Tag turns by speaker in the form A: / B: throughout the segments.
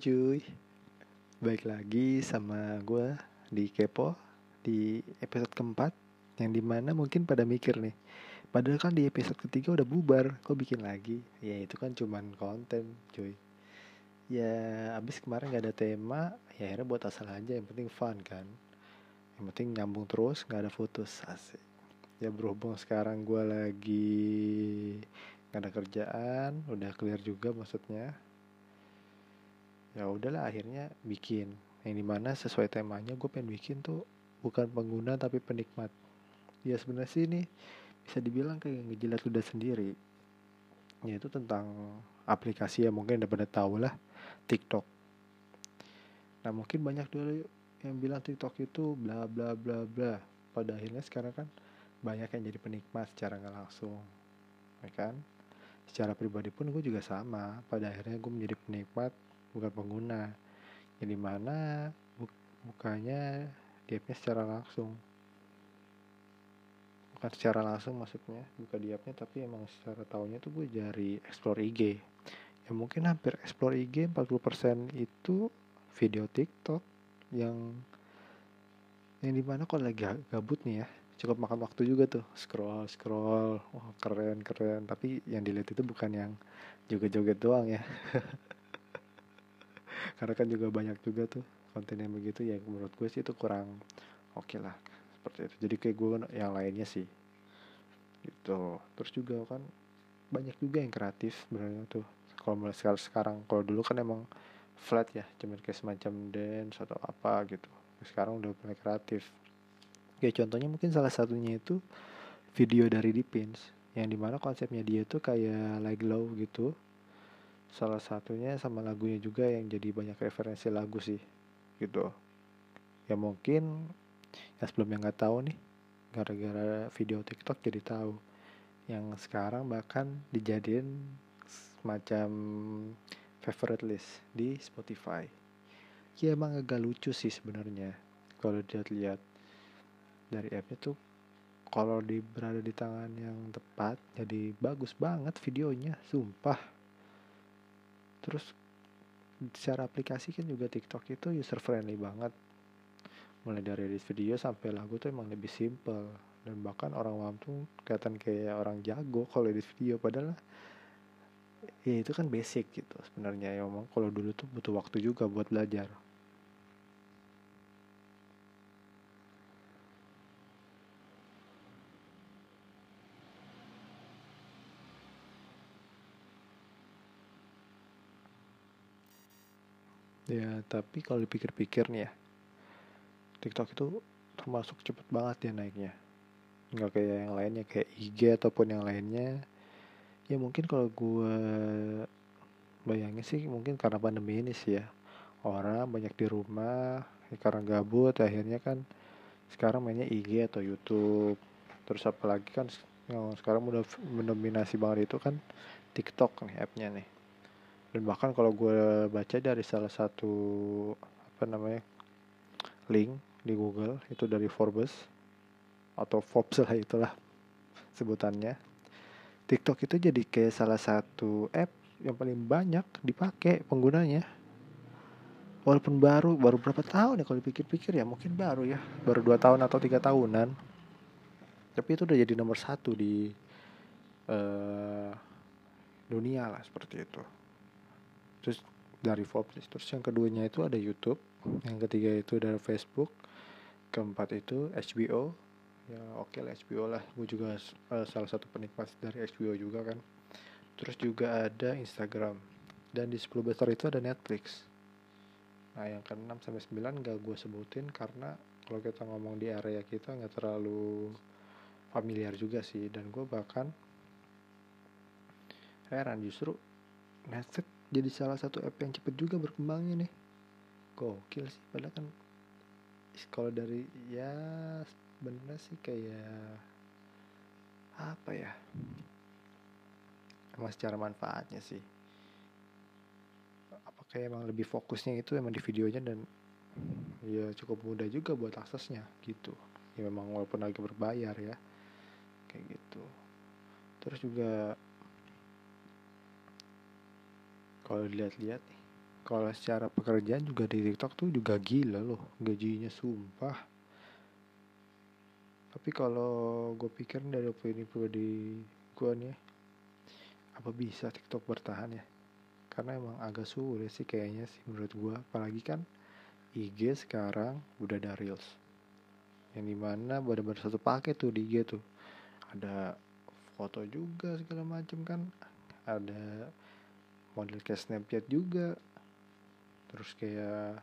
A: cuy. Baik lagi sama gue di Kepo Di episode keempat Yang di mana mungkin pada mikir nih Padahal kan di episode ketiga udah bubar Kok bikin lagi? Ya itu kan cuman konten cuy. Ya abis kemarin gak ada tema Ya akhirnya buat asal aja Yang penting fun kan. Yang penting nyambung terus gak ada putus Asik. Ya berhubung sekarang gue lagi nggak ada kerjaan udah clear juga maksudnya ya udahlah akhirnya bikin. Yang di mana sesuai temanya gue pengen bikin tuh bukan pengguna tapi penikmat. Ya sebenarnya sih ini bisa dibilang kayak ngejilat udah sendiri. Yaitu tentang aplikasi yang mungkin udah pada tahu lah TikTok. Nah mungkin banyak dulu yang bilang TikTok itu bla bla bla bla. Pada akhirnya sekarang kan banyak yang jadi penikmat secara nggak langsung ya kan? Secara pribadi pun gue juga sama. Pada akhirnya gue menjadi penikmat bukan pengguna. Jadi mana bukanya di appnya secara langsung. Bukan secara langsung maksudnya buka di appnya tapi emang secara tahunya tuh gue dari explore IG ya mungkin hampir explore IG 40% itu video TikTok yang yang di mana kalau lagi gabut nih ya. Cukup makan waktu juga tuh scroll scroll. Wah keren keren. Tapi yang dilihat itu bukan yang joget-joget doang ya karena kan juga banyak juga tuh konten yang begitu ya menurut gue sih itu kurang oke okay lah seperti itu. Jadi kayak gue yang lainnya sih gitu. Terus juga kan banyak juga yang kreatif sebenarnya tuh. Kalau mulai sekarang sekarang kalau dulu kan emang flat ya cuman kayak semacam dance atau apa gitu. Sekarang udah mulai kreatif. Ya contohnya mungkin salah satunya itu video dari Dipins yang di mana konsepnya dia tuh kayak like low gitu salah satunya sama lagunya juga yang jadi banyak referensi lagu sih gitu. Ya mungkin yang sebelumnya nggak tahu nih gara-gara video TikTok jadi tahu. Yang sekarang bahkan dijadiin semacam favorite list di Spotify. Ya emang agak lucu sih sebenarnya kalau dilihat-lihat. Dari appnya tuh kalau di berada di tangan yang tepat jadi bagus banget videonya sumpah terus secara aplikasi kan juga TikTok itu user friendly banget. Mulai dari edit video sampai lagu tuh emang lebih simple. Dan bahkan orang awam tuh kelihatan kayak orang jago kalau edit video. Padahal ya itu kan basic gitu sebenarnya. Ya emang kalau dulu tuh butuh waktu juga buat belajar ya tapi kalau dipikir-pikir nih ya TikTok itu termasuk cepet banget ya naiknya. Nggak kayak yang lainnya kayak IG ataupun yang lainnya. Ya mungkin kalau gue bayangin sih mungkin karena pandemi ini sih ya. Orang banyak di rumah ya karena gabut akhirnya kan sekarang mainnya IG atau YouTube. Terus apalagi kan yang sekarang udah mendominasi banget itu kan TikTok nih appnya nih dan bahkan kalau gue baca dari salah satu apa namanya link di Google itu dari Forbes atau Forbes lah itulah sebutannya. TikTok itu jadi kayak salah satu app yang paling banyak dipakai penggunanya. Walaupun baru baru berapa tahun ya kalau dipikir-pikir ya mungkin baru ya. Baru dua tahun atau tiga tahunan. Tapi itu udah jadi nomor satu di uh, dunia lah seperti itu terus dari Forbes terus yang keduanya itu ada YouTube. Yang ketiga itu dari Facebook. Keempat itu HBO ya oke okay lah HBO lah. Gue juga uh, salah satu penikmat dari HBO juga kan. Terus juga ada Instagram. Dan di 10 besar itu ada Netflix. Nah yang ke 6 sampai 9 gak gue sebutin karena kalau kita ngomong di area kita nggak terlalu familiar juga sih. Dan gue bahkan heran justru Netflix jadi salah satu app yang cepet juga berkembangnya nih. Gokil sih padahal kan kalau dari ya sebenarnya sih kayak apa ya? Emang secara manfaatnya sih. Apakah emang lebih fokusnya itu emang di videonya dan ya cukup mudah juga buat aksesnya gitu. Ya memang walaupun agak berbayar ya kayak gitu. Terus juga kalau dilihat-lihat nih kalau secara pekerjaan juga di TikTok tuh juga gila loh gajinya sumpah. Tapi kalau gue pikir dari opini pribadi gue nih apa bisa TikTok bertahan ya? Karena emang agak sulit sih kayaknya sih menurut gue apalagi kan IG sekarang udah ada Reels. Yang di mana benar-benar satu paket tuh di IG tuh. Ada foto juga segala macam kan. Ada model kayak Snapchat juga. Terus kayak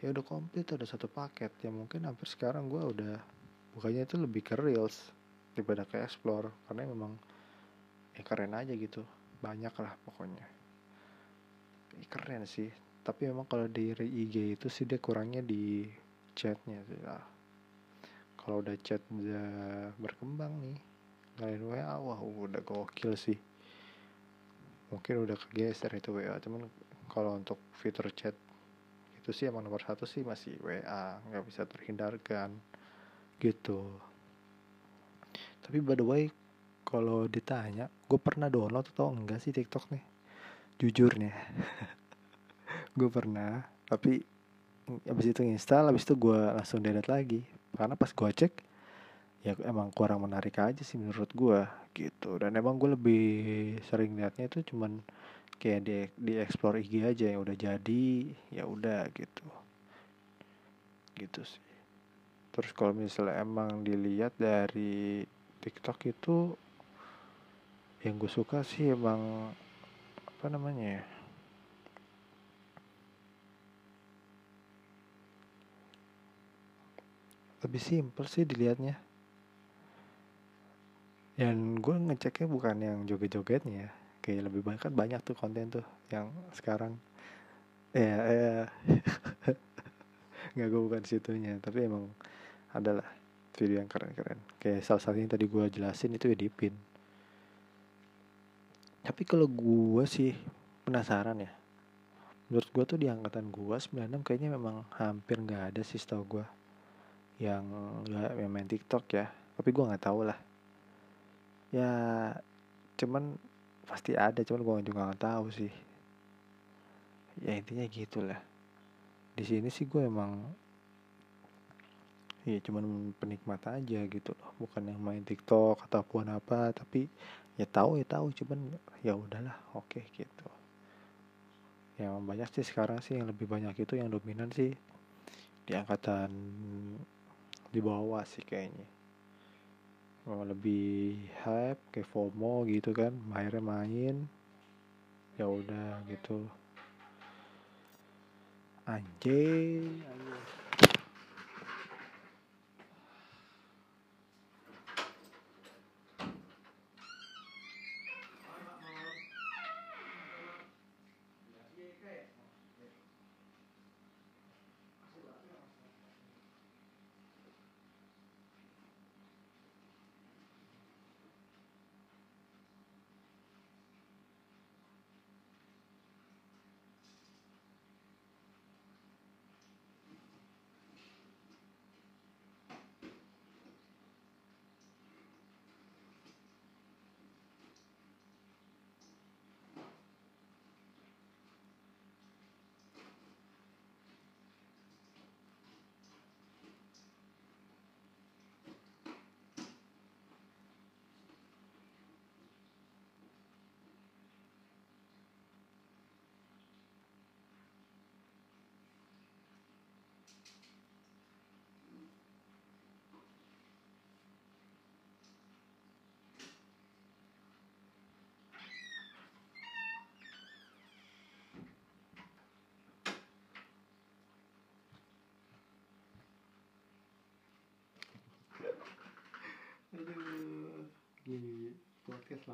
A: ya udah komplit ada satu paket. Yang mungkin hampir sekarang gue udah bukannya itu lebih ke reels daripada ke explore. Karena memang ya keren aja gitu. Banyak lah pokoknya. Ya, keren sih. Tapi memang kalau di IG itu sih dia kurangnya di chatnya sih lah kalau udah chat udah berkembang nih. Ngalain WA wah udah gokil sih mungkin udah kegeser itu WA cuman kalau untuk fitur chat itu sih emang nomor satu sih masih WA nggak bisa terhindarkan gitu. Tapi by the way kalau ditanya gue pernah download atau enggak sih TikTok nih? Jujur nih. Gue pernah tapi abis itu install abis itu gue langsung delete lagi. Karena pas gue cek ya emang kurang menarik aja sih menurut gue gitu. Dan emang gue lebih sering liatnya itu cuman kayak di di explore IG aja yang udah jadi ya udah gitu. Gitu sih. Terus kalau misalnya emang dilihat dari TikTok itu yang gue suka sih emang apa namanya ya? Lebih simpel sih dilihatnya dan gue ngeceknya bukan yang joget-jogetnya ya. Kayak lebih banyak kan banyak tuh konten tuh yang sekarang. Ya ya. Nggak gue bukan situnya. Tapi emang adalah video yang keren-keren. Kayak salah satunya tadi gue jelasin itu ya Dipin tapi kalau gue sih penasaran ya. Menurut gue tuh di angkatan gue 96 kayaknya memang hampir nggak ada sih tau gue yang nggak main TikTok ya. Tapi gue nggak tahu lah ya cuman pasti ada cuman gue juga nggak tahu sih. Ya intinya gitulah. Di sini sih gue emang ya cuman penikmat aja gitu loh. Bukan yang main TikTok ataupun apa tapi ya tahu ya tahu. Cuman ya udahlah oke okay, gitu yang banyak sih sekarang sih yang lebih banyak itu yang dominan sih di angkatan di bawah sih kayaknya oh, lebih hype kayak FOMO gitu kan akhirnya main. Ya udah gitu. Anjing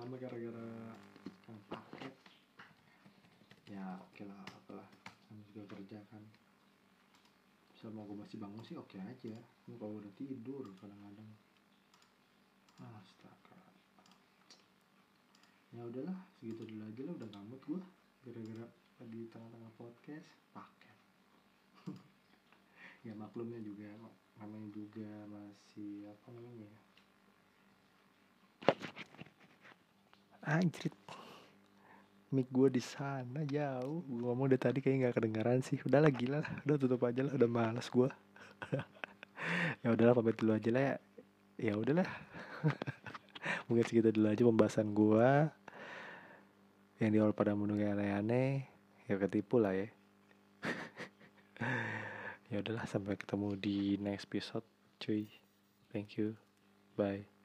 A: lama gara-gara yang paket. Ya oke lah apalah. Kan juga kerja kan. Selama gue masih bangun sih oke okay aja kalau udah tidur kadang-kadang. Astaga. Ya udahlah segitu dulu aja lah udah ngamut gue gara-gara lagi tengah-tengah podcast paket. Ya maklumnya juga namanya juga masih apa namanya ya anjrit. Mic gue di sana jauh. Gue ngomong dari tadi kayak nggak kedengaran sih. Udah lah gila lah. Udah tutup aja lah udah malas gue ya udahlah pamit dulu aja lah ya. Ya udahlah mungkin segitu dulu aja pembahasan gue yang di awal pada menunggu aneh-aneh ya ketipu lah ya. Ya udahlah sampai ketemu di next episode cuy. Thank you. Bye